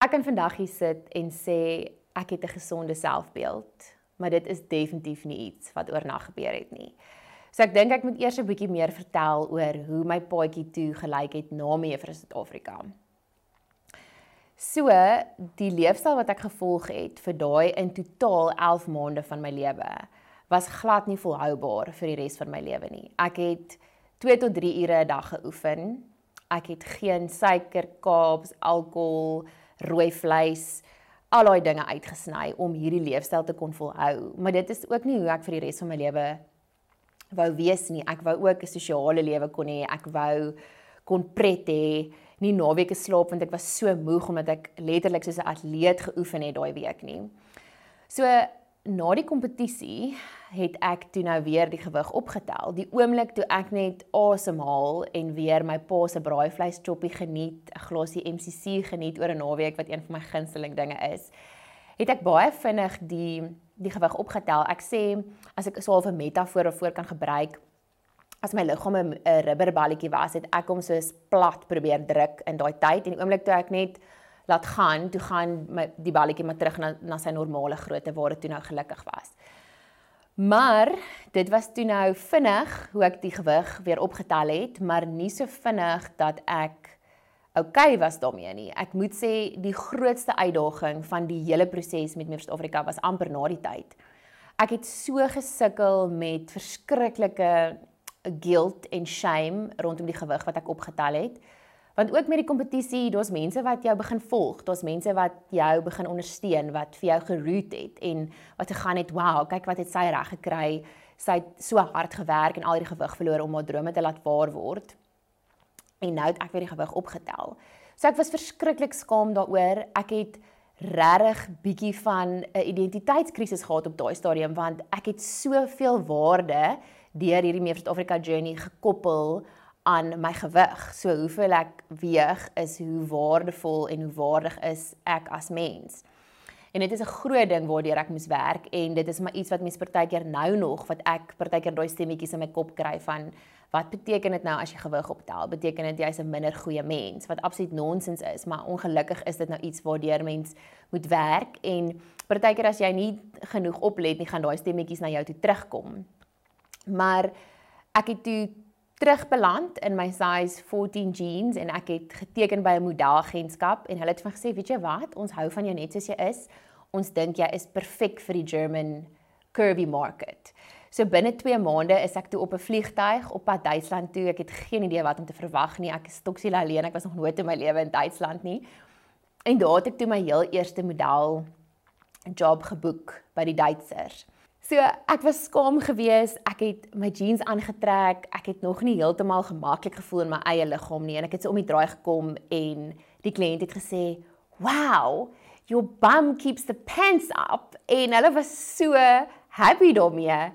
Ek kan vandag hier sit en sê ek het 'n gesonde selfbeeld, maar dit is definitief nie iets wat oornag gebeur het nie. So ek dink ek moet eers 'n bietjie meer vertel oor hoe my paadjie toe gelyk het na my vir Suid-Afrika. So, die leefstyl wat ek gevolg het vir daai in totaal 11 maande van my lewe was glad nie volhoubaar vir die res van my lewe nie. Ek het 2 tot 3 ure 'n dag geoefen. Ek het geen suiker, kaaps, alkohol, rooi vleis, al daai dinge uitgesny om hierdie leefstyl te kon volhou. Maar dit is ook nie hoe ek vir die res van my lewe wou wees nie. Ek wou ook 'n sosiale lewe kon hê. Ek wou kon pret hê, nie naweke slaap want ek was so moeg omdat ek letterlik soos 'n atleet geoefen het daai week nie. So na die kompetisie het ek toe nou weer die gewig opgetel. Die oomblik toe ek net asemhaal en weer my pa se braaivleis choppie geniet, 'n glasie MCC geniet oor 'n naweek wat een van my gunsteling dinge is, het ek baie vinnig die die gewig opgetel. Ek sê as ek so 'n metafoor voor kan gebruik, as my liggaam 'n rubberballetjie was, het ek hom soos plat probeer druk in daai tyd en die oomblik toe ek net laat gaan, toe gaan my die balletjie maar terug na na sy normale grootte waar dit toe nou gelukkig was. Maar dit was toe nou vinnig hoe ek die gewig weer opgetel het, maar nie so vinnig dat ek oukei okay was daarmee nie. Ek moet sê die grootste uitdaging van die hele proses met Meer Suid-Afrika was amper na die tyd. Ek het so gesukkel met verskriklike guilt en shame rondom die gewig wat ek opgetel het. Want ook met die kompetisie, daar's mense wat jou begin volg, daar's mense wat jou begin ondersteun, wat vir jou geroot het en wat gegaan het, "Wow, kyk wat het sy reg gekry. Sy het so hard gewerk en al hierdie gewig verloor om haar drome te laat waar word." En nou het ek weer die gewig opgetel. So ek was verskriklik skaam daaroor. Ek het regtig bietjie van 'n identiteitskrisis gehad op daai stadium want ek het soveel waarde deur hierdie Meer Suid-Afrika journey gekoppel aan my gewig. So hoeveel ek weeg is hoe waardevol en hoe waardig is ek as mens. En dit is 'n groot ding waardeur ek moes werk en dit is maar iets wat mense partykeer nou nog wat ek partykeer daai stemmetjies in my kop kry van wat beteken dit nou as jy gewig optel? Beteken dit jy's 'n minder goeie mens wat absoluut nonsens is, maar ongelukkig is dit nou iets waardeur mens moet werk en partykeer as jy nie genoeg oplet nie, gaan daai stemmetjies na jou toe terugkom. Maar ek het toe terugbeland in my size 14 jeans en ek het geteken by 'n modelagentskap en hulle het vir my gesê, "Weet jy wat? Ons hou van jou net soos jy is. Ons dink jy is perfek vir die German curvy market." So binne 2 maande is ek toe op 'n vliegtyg op pad Duitsland toe. Ek het geen idee wat om te verwag nie. Ek is toksiel alleen. Ek was nog nooit in my lewe in Duitsland nie. En daar het ek toe my heel eerste model job geboek by die Duitsers. So ek was skaam geweest. Ek het my jeans aangetrek. Ek het nog nie heeltemal gemaklik gevoel in my eie liggaam nie en ek het so om die draai gekom en die kliënt het gesê, "Wow, your bum keeps the pants up." En hulle was so happy daarmee.